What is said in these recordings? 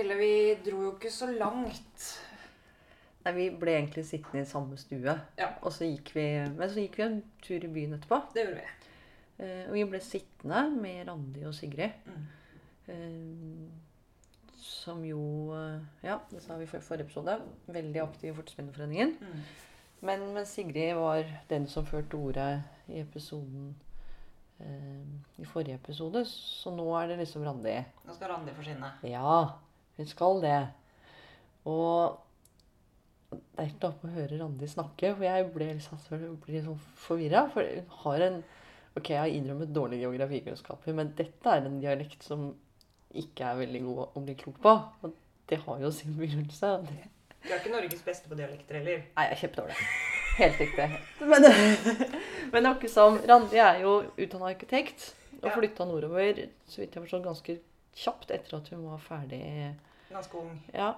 Mathilde, vi dro jo ikke så langt. Nei, Vi ble egentlig sittende i samme stue. Ja. Og så gikk vi, men så gikk vi en tur i byen etterpå. Det gjorde vi. Eh, og vi ble sittende med Randi og Sigrid. Mm. Eh, som jo eh, Ja, det sa vi i forrige episode. Veldig aktiv i Fortespinnerforeningen. Mm. Men, men Sigrid var den som førte ordet i episoden eh, i forrige episode. Så nå er det liksom Randi. Nå skal Randi forsvinne. Ja, hun skal det. Og det er ikke noe å høre Randi snakke, for jeg ble liksom, sånn forvirra. For hun har en Ok, jeg har innrømmet dårlige geografikunnskaper, men dette er en dialekt som ikke er veldig god å bli klok på. Og det har jo sin begrunnelse. Du er ikke Norges beste på dialekter heller. Nei, jeg er kjempedårlig. Helt riktig. Men, men akkurat som Randi er jo utdanna arkitekt og flytta nordover så vidt jeg forstår, ganske kjapt etter at hun var ferdig. Ganske ung. Ja.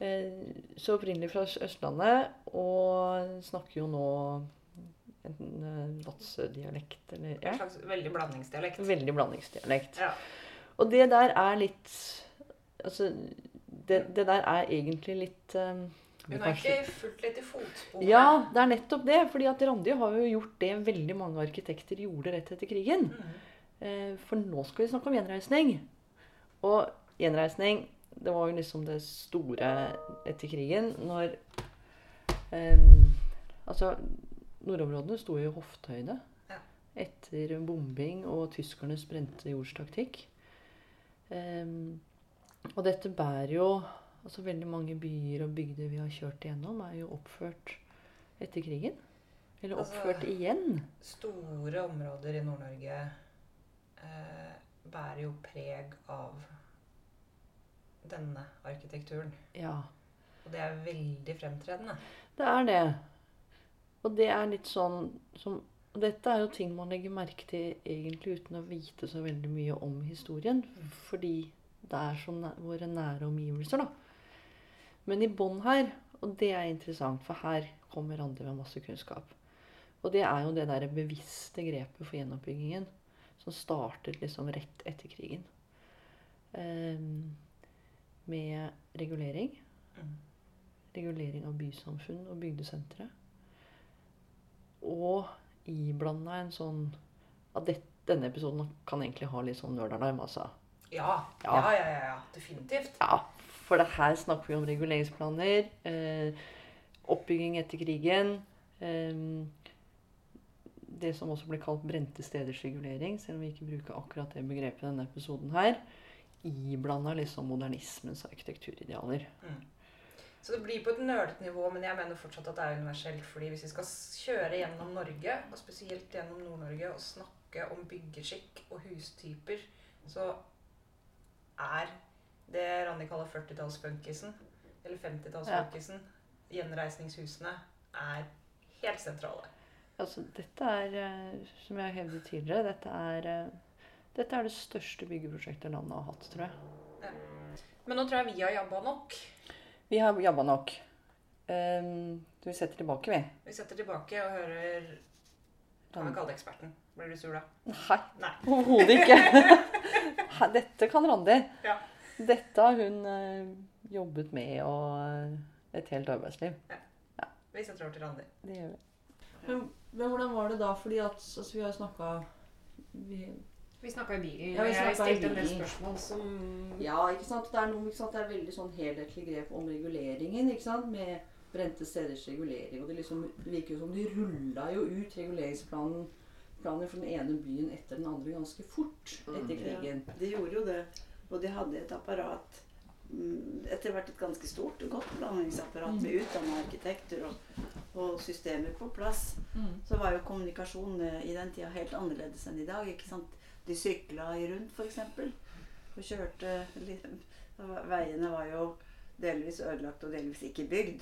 Eh, Så opprinnelig fra Østlandet og snakker jo nå en eh, Vadsø-dialekt. Eller En slags veldig blandingsdialekt. veldig blandingsdialekt. Ja. Og det der er litt Altså, det, det der er egentlig litt eh, Hun har ikke fulgt litt i fotsporene. ja, det er nettopp det. fordi at Randi har jo gjort det veldig mange arkitekter gjorde rett etter krigen. Mm. For nå skal vi snakke om gjenreisning. Og gjenreisning, det var jo liksom det store etter krigen når eh, Altså, nordområdene sto i hoftehøyde Ja. etter bombing og tyskernes brente jordstaktikk. Eh, og dette bærer jo Altså veldig mange byer og bygder vi har kjørt igjennom, er jo oppført etter krigen. Eller Altså- oppført igjen. Store områder i Nord-Norge eh, bærer jo preg av denne arkitekturen. Ja. Og det er veldig fremtredende. Det er det. Og det er litt sånn som og Dette er jo ting man legger merke til egentlig uten å vite så veldig mye om historien. Fordi det er som våre nære omgivelser, da. Men i bånn her, og det er interessant, for her kommer Randi med masse kunnskap. Og det er jo det derre bevisste grepet for gjenoppbyggingen som startet liksom rett etter krigen. Ehm, med regulering Mm. regulering av bysamfunn og bygdesentre. Og iblanda en sånn at det, Denne episoden kan egentlig ha litt sånn nerdalarm, altså. Ja. Ja. Ja, ja, ja, ja. Definitivt. Ja, for det her snakker vi om reguleringsplaner. Eh, oppbygging etter krigen. Eh, det som også blir kalt brente steders regulering, selv om vi ikke bruker akkurat det begrepet i denne episoden her. Iblanda liksom modernismens arkitekturidealer. Så det blir på et nølete nivå, men jeg mener fortsatt at det er universelt. fordi hvis vi skal kjøre gjennom Norge, og spesielt gjennom Nord-Norge, og snakke om byggeskikk og hustyper, så er det Randi kaller 40-tallsfunkisen, eller 50-tallsfunkisen, gjenreisningshusene, er helt sentrale. Altså, dette er, eh, som jeg har hevdet tidligere, dette er, eh, dette er det største byggeprosjektet landet har hatt, tror jeg. Men nå tror jeg vi har jabba nok. Vi har jobba nok. Um, vi setter tilbake, vi. Vi setter tilbake og hører Kan vi kalle det eksperten? Blir du sur da? Nei, Nei. overhodet ikke. Dette kan Randi. Ja. Dette har hun uh, jobbet med og uh, et helt arbeidsliv. Vi setter over til Randi. Det gjør vi. Men, men hvordan var det da? Fordi at altså, vi har snakka vi, snakka i bilen, Ja, vi jeg stilte en del spørsmål som Ja, ikke sant? Det er, noe, ikke sant? det er veldig sånn helhetlig grep om reguleringen. ikke sant? Med brente steders regulering. Og det liksom virker jo som de rulla jo ut reguleringsplanen planer for den ene byen etter den andre ganske fort etter krigen. De gjorde jo det. Og de hadde et apparat mm, Etter hvert et ganske stort og godt planleggingsapparat med utdanna arkitekter og, og systemer på plass. Så var jo kommunikasjonen eh, i den tida helt annerledes enn i dag. ikke sant? De sykla i rundt, f.eks. Og kjørte litt- Veiene var jo delvis ødelagt og delvis ikke bygd.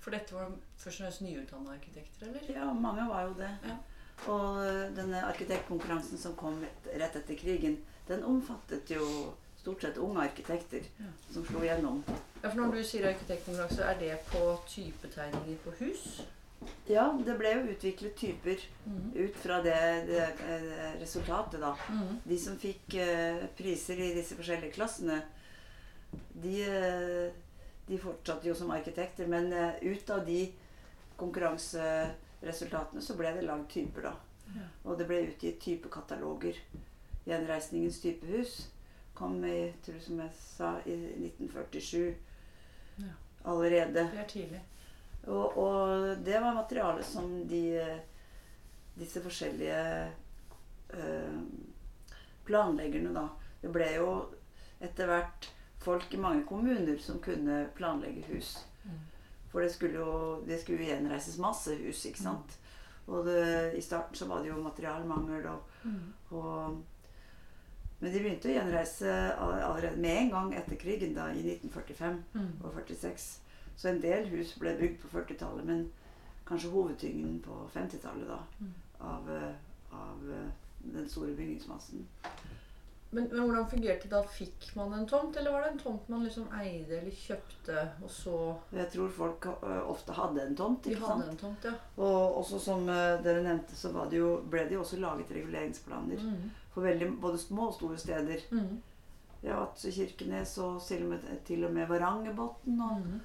For dette var først og fremst nyutdanna arkitekter, eller? Ja, mange var jo det. Ja. Og denne arkitektkonkurransen som kom rett etter krigen, den omfattet jo stort sett unge arkitekter Ja. som slo gjennom. Ja, for Når du sier arkitektkonkurranse, er det på typetegninger på hus? Ja, det ble jo utviklet typer ut fra det, det resultatet, da. De som fikk eh, priser i disse forskjellige klassene, de, eh, de fortsatte jo som arkitekter, men eh, ut av de konkurranseresultatene så ble det lagd typer, da. Ja. Og det ble utgitt typekataloger. Gjenreisningens typehus kom i, tror jeg, som jeg sa, i 1947 Ja. allerede. Det er tidlig. Og, og det var materiale som de disse forskjellige øh, planleggerne, da Det ble jo etter hvert folk i mange kommuner som kunne planlegge hus. Mm. For det skulle jo det skulle jo gjenreises masse hus, ikke sant. Og det, i starten så var det jo materialmangel og, Mm. og Men de begynte å gjenreise allerede med en gang etter krigen, da, i 1945 Mm. og 46. Så en del hus ble bygd på 40-tallet, men kanskje hovedtyngden på 50-tallet, da. Mm. Av, eh, av eh, den store bygningsmassen. Men, men hvordan fungerte det da? Fikk man en tomt, eller var det en tomt man liksom eide eller kjøpte, og så Jeg tror folk eh, ofte hadde en tomt, De ikke hadde sant? en tomt, ja. Og også som dere nevnte, så var det jo, ble det jo også laget reguleringsplaner Mm. for veldig, både små og store steder. Mm. Ja, at Kirkenes og til og med, til og med Varangerbotn og Mm.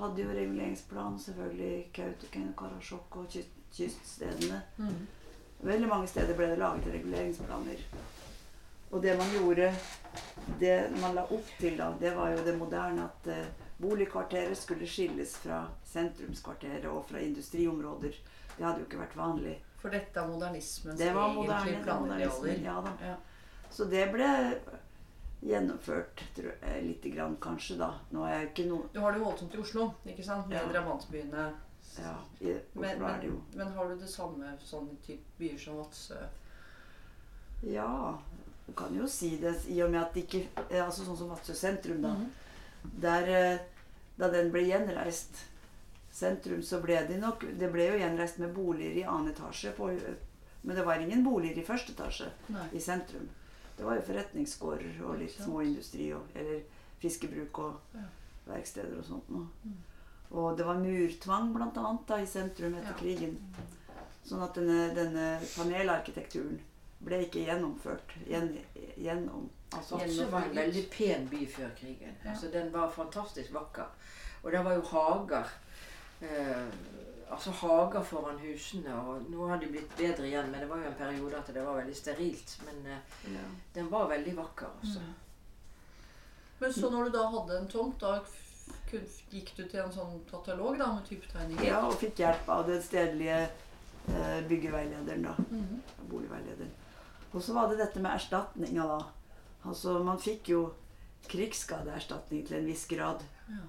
Hadde jo reguleringsplan. Selvfølgelig Kautokeino, Karasjok og kyst, kyststedene. Mm. Veldig mange steder ble det laget reguleringsplaner. Og det man gjorde, det man la opp til da, det var jo det moderne at eh, boligkvarteret skulle skilles fra sentrumskvarteret og fra industriområder. Det hadde jo ikke vært vanlig. For dette er modernismens Det var moderne. var planidealer. Ja, da. Ja. Så det ble gjennomført tror jeg, litt, grann, kanskje, da. Nå er jeg ikke noe Du har det jo voldsomt i Oslo, ikke sant? Med Ja. drabantbyene. Ja, i Men, er det jo men, men har du det samme sånn type byer som Vadsø? Ja, du kan jo si det i og med at det ikke eh, Altså sånn som Vadsø sentrum, da. Mhm. Der, eh, da den ble gjenreist, sentrum, så ble det nok Det ble jo gjenreist med boliger i annen etasje, på, men det var ingen boliger i første etasje Nei. i sentrum. Det var jo forretningsgårder og litt små industri, småindustri og Eller fiskebruk og Ja. verksteder og sånt noe. Mm. Og det var murtvang blant annet da, i sentrum etter Ja. krigen. Sånn at denne, denne panelarkitekturen ble ikke gjennomført. Gjen, gjennom, altså, Gjennom- var en veldig pen by før krigen. Ja. Altså, den var fantastisk vakker. Og det var jo hager. Eh, altså hager foran husene. Og nå har de blitt bedre igjen, men det var jo en periode at det var veldig sterilt. Men eh, ja. den var veldig vakker. Altså. Mm. Men så når du da hadde en tomt, da gikk du til en sånn katalog da, med typetegninger? ja, og fikk hjelp av den stedlige eh, byggeveilederen, da. Mhm. Boligveilederen. Og så var det dette med erstatninga, da. Altså, man fikk jo krigsskadeerstatning til en viss grad. Ja.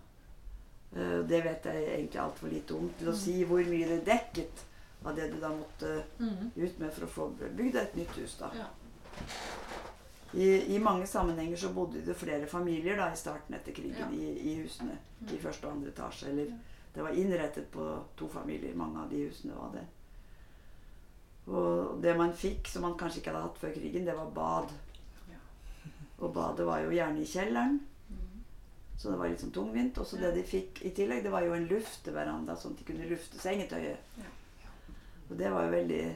Eh, det vet jeg egentlig altfor lite om til å si hvor mye det dekket av det du da måtte Mhm. ut med for å få bygd et nytt hus. da. I, I mange sammenhenger så bodde det flere familier da i starten etter krigen i, i husene. I Mm. første og andre etasje. Eller det var innrettet på to familier. Mange av de husene var det. Og det man fikk som man kanskje ikke hadde hatt før krigen, det var bad. Og badet var jo gjerne i kjelleren. Så det var litt sånn tungvint. Og så Ja. det de fikk i tillegg, det var jo en lufteveranda, sånn at de kunne lufte sengetøyet. Ja. Og det var jo veldig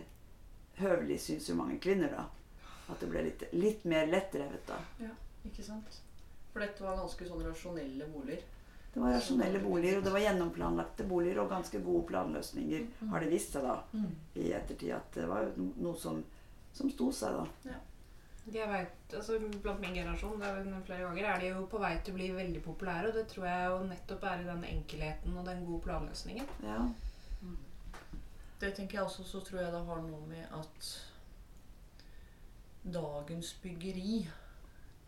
høvelig, syns jo mange kvinner, da. At det ble litt, litt mer lettrevet da. Ja, Ikke sant? For dette var ganske sånn rasjonelle boliger. Det var rasjonelle boliger, og det var gjennomplanlagte boliger og ganske gode planløsninger, Mm. har det vist seg da Mhm. i ettertid. At det var noe som, som sto seg, da. Jeg vet, altså Blant min generasjon det er flere ganger, er de jo på vei til å bli veldig populære. Og det tror jeg jo nettopp er i den enkelheten og den gode planløsningen. Ja. Det tenker jeg også, så tror jeg det har noe med at dagens byggeri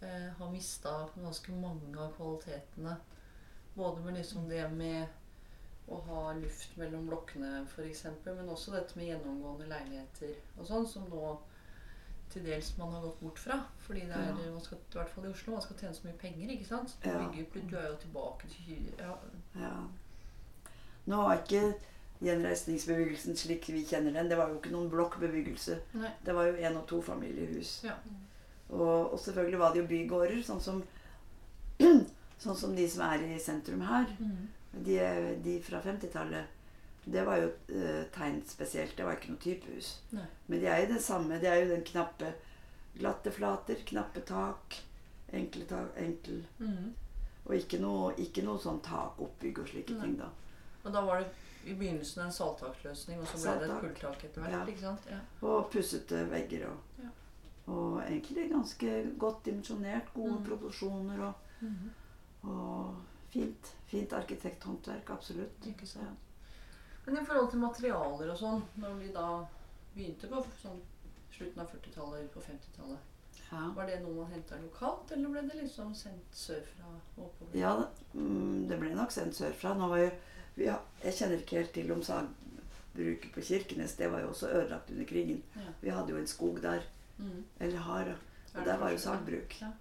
eh, har mista ganske mange av kvalitetene. Både med liksom det med å ha luft mellom blokkene f.eks., men også dette med gjennomgående leiligheter og sånn, som nå til dels man har gått bort fra. Fordi det er, Ja. man skal, i hvert fall i Oslo, man skal tjene så mye penger, ikke sant? Ja. bygger, du er jo tilbake til ja, ja. Nå var ikke gjenreisningsbebyggelsen slik vi kjenner den. Det var jo ikke noen blokkbebyggelse. Nei. Det var jo en- og tofamiliehus. Ja. Og, og selvfølgelig var det jo bygårder, sånn som, sånn som de som er i sentrum her. Mm. De, de fra 50-tallet. Det var jo eh, tegn spesielt. Det var ikke noe typehus. Nei. Men de er jo det samme. Det er jo den knappe glatte flater, knappe tak, enkle tak, enkel Mm. Og ikke noe, ikke noe sånn takoppbygg og slike Nei. ting, da. Og da var det i begynnelsen en salttakløsning, og så ble det et fulltak kulltak etter hvert. Ja. ikke sant? Ja. Og pussete vegger og Ja. Og egentlig ganske godt dimensjonert. Gode Mm. proporsjoner og, og fint. Fint arkitekthåndverk, absolutt. Ikke sant? Ja. Men i forhold til materialer og sånn, når vi da begynte på sånn slutten av 40-tallet, ut på 50-tallet, Ja. var det noe man henta lokalt, eller ble det liksom sendt sørfra oppover? Ja, mm, det ble nok sendt sørfra. Nå var jo, ja, jeg kjenner ikke helt til om sagbruket på Kirkenes. Det var jo også ødelagt under krigen. Ja. Vi hadde jo en skog der. Mm. Eller har. Og der var jo sagbruk. Ja.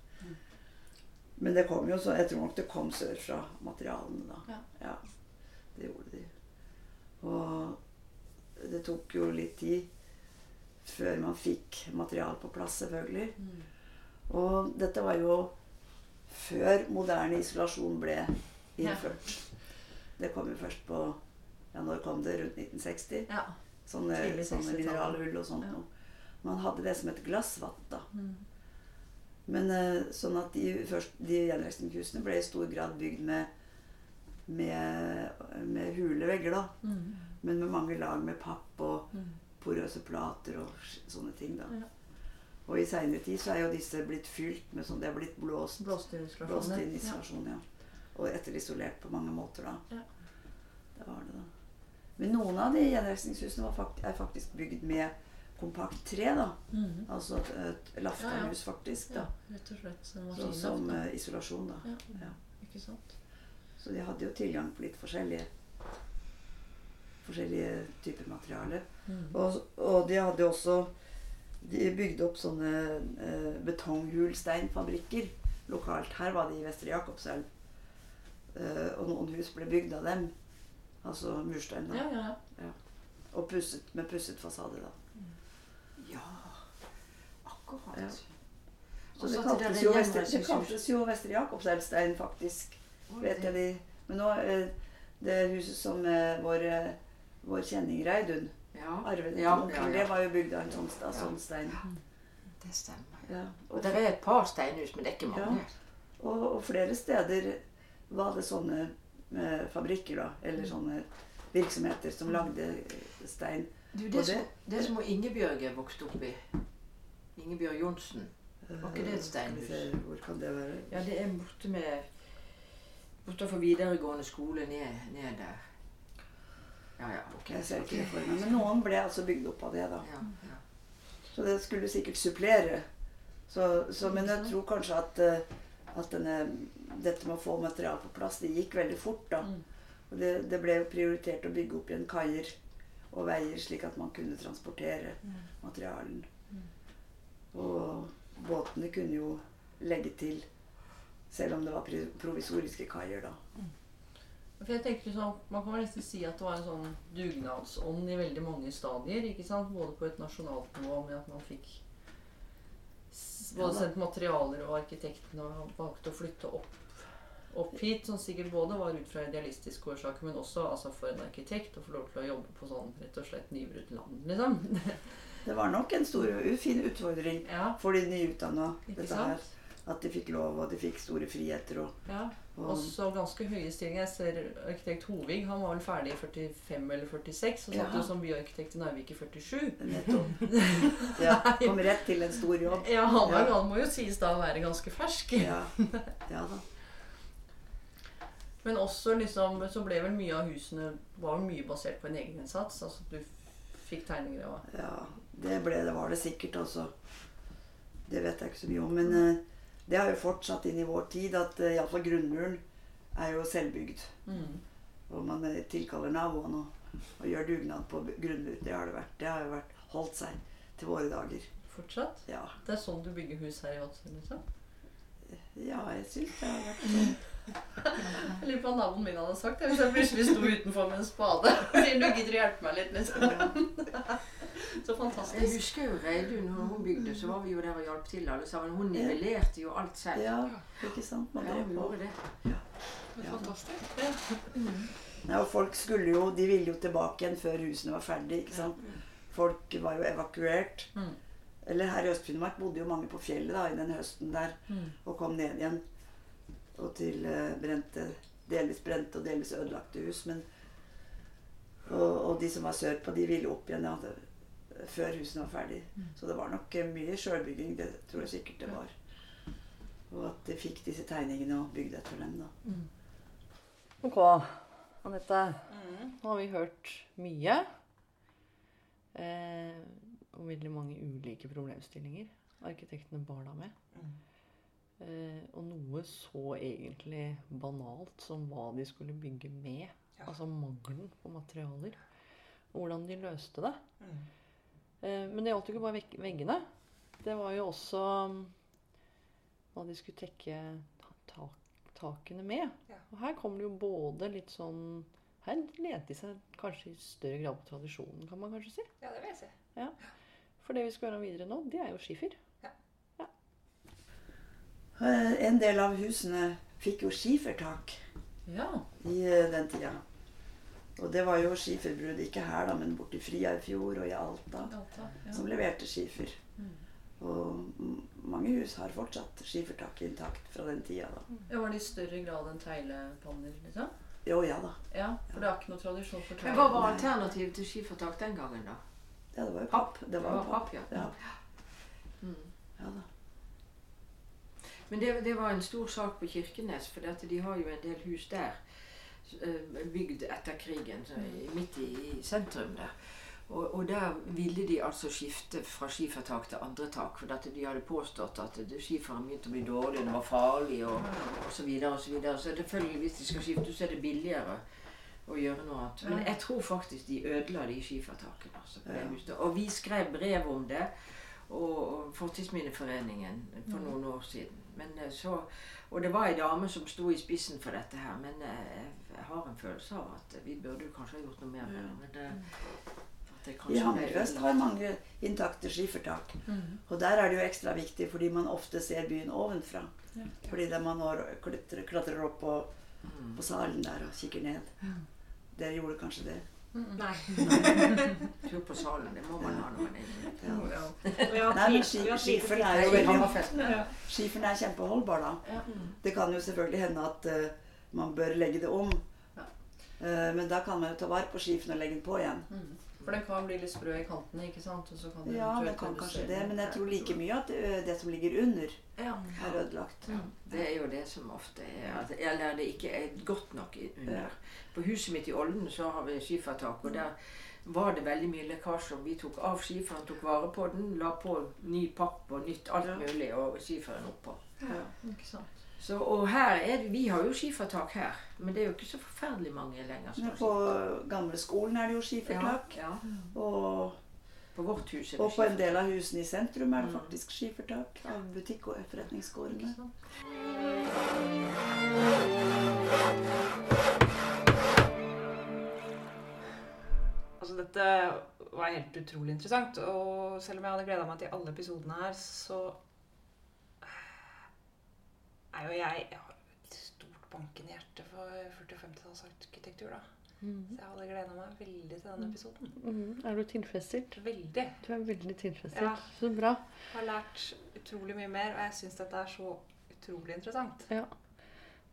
Men det kom jo så Jeg tror nok det kom sørfra, materialene da. Ja. Det gjorde de. Og det tok jo litt tid før man fikk material på plass, selvfølgelig. Mm. Og dette var jo før moderne isolasjon ble innført. Det kom jo først på Ja, når kom det? Rundt 1960? Ja. Sånne, sånne mineralhull og sånt Ja. noe. Man hadde det som et glassvatt, da. Mm. Men eh, sånn at de, først, de gjenreisningshusene ble i stor grad bygd med, med, med hule vegger, da. Mm. Men med mange lag med papp og Mm. porøse plater og sånne ting, da. Ja. Og i seinere tid så er jo disse blitt fylt med sånn De har blitt blåst, Blåst blåst inn isolasjon, ja. Og etterisolert på mange måter, da. Ja. Det var det, da. Men noen av de gjenreisningshusene var fakt er faktisk bygd med kompakt tre, da. Ja. Mm. Altså et, et lafterhus, faktisk. ja, da. rett og slett. Så, Så, som eh, isolasjon, da. ja. Ja. Ikke sant? Så de hadde jo tilgang på litt forskjellige forskjellige typer materialer. Mm. Og, og de hadde også De bygde opp sånne eh, betonghulsteinfabrikker lokalt. Her var de i Vestre Jakobselv. Eh, og noen hus ble bygd av dem. Altså murstein. da. Ja, ja, ja. Og pusset, med pusset fasade, da. Ja, akkurat. Så det kaltes jo, Vestre, det kaltes jo Vestre Jakobselvstein, faktisk. Vet jeg de. Men nå eh, Det huset som eh, vår, eh, vår kjenning Reidun Ja, arvet Ja, onkel, det var jo bygd av en sånn, sta- Ja. sånn stein. det stemmer. Ja. Og det er et par steinhus, men det er ikke mange. Og, og flere steder var det sånne eh, fabrikker, da. Eller sånne virksomheter som lagde eh, stein. Du, det, det- som, det som Ingebjørg er vokst opp i Ingebjørg Johnsen. Var ikke det et steinhus? Hvor kan det være? Ja, det er borte med Bortenfor videregående skole ned, ned der. Ja, ja. ok. Jeg ser ikke det for meg. Men noen ble altså bygd opp av det, da. Ja, ja. Så det skulle sikkert supplere. Så, så, men jeg tror kanskje at, eh, at denne, dette med å få material på plass, det gikk veldig fort, da. Mm. Og det, det ble jo prioritert å bygge opp igjen kaier og veier, slik at man kunne transportere materialen. Og båtene kunne jo legge til, selv om det var provisoriske kaier, da. For jeg tenker sånn, Man kan vel nesten si at det var en sånn dugnadsånd i veldig mange stadier. ikke sant? Både på et nasjonalt nivå med at man fikk både Ja sendt materialer, og arkitektene valgte å flytte opp, opp hit. Som sikkert både var ut fra idealistiske årsaker, men også altså for en arkitekt å få lov til å jobbe på sånn rett og slett nybrutt land. liksom. Det var nok en stor, fin utfordring Ja, for de nyutdanna, dette her. At de fikk lov, og de fikk store friheter. Og, Ja. og Også ganske høye stillinger. Jeg ser arkitekt Hovig han var vel ferdig i 45 eller 46 og satt jo som byarkitekt i Narvik i 47. nettopp. Ja, kom rett til en stor jobb. Ja, han, var, han må jo sies da å være ganske fersk. Ja, ja da. Men også liksom, så ble vel mye av husene var mye basert på en egeninnsats. Altså du fikk tegninger av Ja, det, ble, det var det sikkert, altså. Det vet jeg ikke så mye om. Men eh, det har jo fortsatt inn i vår tid at uh, iallfall grunnmuren er jo selvbygd. mm. Og man eh, tilkaller naboene og, og gjør dugnad på grunnmur. Det har det vært. Det har jo vært holdt seg til våre dager. Fortsatt. Ja, Det er sånn du bygger hus her i Vadsø, liksom. ja jeg syns det har vært sånn. Jeg lurer på hva naboen min hadde sagt hvis jeg plutselig sto utenfor med en spade. Sier du gidder å hjelpe meg litt, liksom. Så fantastisk. Jeg husker jo Reidun, når hun bygde, så var vi jo der og hjalp til alle sammen. Hun nivellerte jo alt selv. Ja, ikke sant? Man Ja, drev hun gjorde det. Ja. Fantastisk. Ja. Ja, og folk skulle jo, de ville jo tilbake igjen før husene var ferdige. ikke sant? Folk var jo evakuert. Mm. Eller her i Øst-Finnmark bodde jo mange på fjellet da, i den høsten der Mm. og kom ned igjen. og til eh, brente, delvis brente og delvis ødelagte hus. Men, og, og de som var sørpå, de ville opp igjen ja, det, før husene var ferdig. Så det var nok eh, mye sjølbygging. Det tror jeg sikkert det var. Og at de fikk disse tegningene og bygde etter dem. da. Ok, Anette. Nå har vi hørt mye. Eh, om veldig mange ulike problemstillinger arkitektene bar da med. Eh, og noe så egentlig banalt som hva de skulle bygge med. Ja. Altså mangelen på materialer. Og hvordan de løste det. Mm. Eh, men det gjaldt jo ikke bare veggene. Det var jo også mm, hva de skulle tekke tak, takene med. Ja. Og her kommer det jo både litt sånn Her lente de seg kanskje i større grad på tradisjonen, kan man kanskje si. Ja, det vil jeg si. For det vi skal gjøre videre nå, det er jo skifer. ja. En del av husene fikk jo skifertak Ja. i eh, den tida. Og det var jo skiferbrudd, ikke her, da, men borti Friarfjord og i Alta, som leverte skifer. Og mange hus har fortsatt skifertak intakt fra den tida. da. Ja, Var det i større grad enn teglepanner? liksom? Jo, ja da. Ja, for det er ikke noe tradisjon for Men hva var alternativet til skifertak den gangen, da? Ja, det var jo papp. Det var jo papp. papp, ja. Ja, Mm. ja da. Men det, det var en stor sak på Kirkenes, for dette, de har jo en del hus der. Eh, Bygd etter krigen, midt i, i sentrum der. Og, og der ville de altså skifte fra skifertak til andre tak. For de hadde påstått at skiferen begynte å bli dårlig, det var farlig og, osv. så videre og så videre. Så selvfølgelig, hvis de skal skifte, så er det billigere å gjøre noe annet. Men jeg tror faktisk de ødela de skifertakene. Altså, på det Ja. huset. Og vi skrev brev om det. Og og Fortidsminneforeningen for noen år siden. Men eh, så, og det var ei dame som sto i spissen for dette her. Men eh, jeg har en følelse av at vi burde kanskje ha gjort noe mer med det. Men det, I Hammerfest har mange intakte skifertak. Og der er det jo ekstra viktig fordi man ofte ser byen ovenfra. Fordi der man når, klatrer, klatrer opp på, Mm. på salen der og kikker ned. Dere gjorde kanskje det? Nei. Tur på salen, det må man ha når man er. Ja. Nei, men ski, er jo veldig Hammerfest. Er kjempeholdbar, da. Det kan jo selvfølgelig hende at uh, man bør legge det om. Uh, men da kan man jo ta vare på skifen og legge den på igjen. For den kan bli litt sprø i kantene, ikke sant? Og så kan Ja, det kan kanskje det, men jeg tror like mye at det som ligger under, Ja. er ødelagt. Det er jo det som ofte er at, Eller det ikke er godt nok under. På huset mitt i Olden så har vi skifertak, og der var det veldig mye lekkasjer. Vi tok av skiferen, tok vare på den, la på ny papp og nytt alt mulig, og skiferen oppå. Ja. Ikke sant? Så, og her er Vi har jo skifertak her, men det er jo ikke så forferdelig mange lenger. Men på gamleskolen gamle skolen er det jo skifertak. Ja, ja. Og, På vårt hus er det og på en del av husene i sentrum er det Mm. faktisk skifertak. Av butikk- og forretningsgårdene. Altså, dette var helt utrolig interessant. Og selv om jeg hadde gleda meg til alle episodene her, så er jo jeg Jeg har et stort bankende hjerte for 40- og 50-tallsarkitektur, da. Så jeg hadde gleda meg veldig til denne episoden. Mhm. Er du tilfredsstilt? Veldig. Du er veldig tilfredsstilt. Ja. Så bra. Jeg Har lært utrolig mye mer, og jeg syns dette er så utrolig interessant. Ja.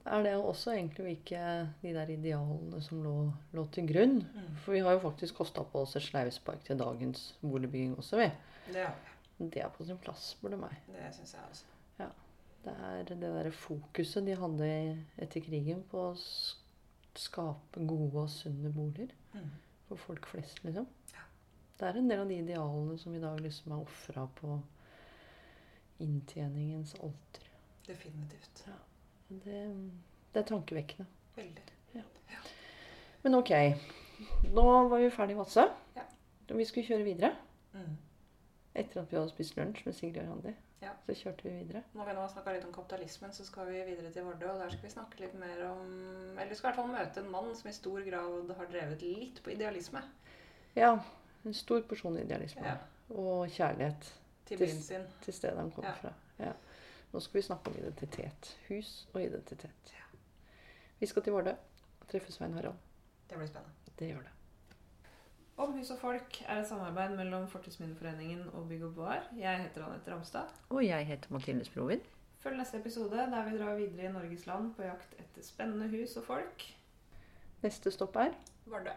Er det også egentlig ikke de der idealene som lå, lå til grunn? Mm. For vi har jo faktisk kosta på oss et sleivspark til dagens boligbygging også, vi. Det, er- Det er på sin plass, du meg. det syns jeg også. Det er det derre fokuset de hadde etter krigen på å skape gode og sunne boliger Mm. for folk flest, liksom. Ja. Det er en del av de idealene som i dag liksom er ofra på inntjeningens alter. Definitivt. Det, det er tankevekkende. Veldig. Men ok. Nå var vi ferdig i Vadsø. Ja. Vi skulle kjøre videre. Mm. Etter at vi hadde spist lunsj med Sigrid og Randi. Ja. Så kjørte vi videre. Når vi nå har snakka litt om kapitalismen, så skal vi videre til Vardø. Og der skal vi snakke litt mer om Eller vi skal i hvert fall møte en mann som i stor grad har drevet litt på idealisme. Ja. En stor porsjon idealisme. Ja. Og kjærlighet Til byen sin. til stedet han kommer Ja. fra. Ja. Nå skal vi snakke om identitet. Hus og identitet. Vi skal til Vardø og treffe Svein Harald. Det blir spennende. Det gjør det. Om hus og folk er et samarbeid mellom Fortidsminneforeningen og Bygg og Bar. Jeg heter Anette Ramstad. Og jeg heter Mathilde Sprovin. Følg neste episode der vi drar videre i Norges land på jakt etter spennende hus og folk. Neste stopp er Vardø.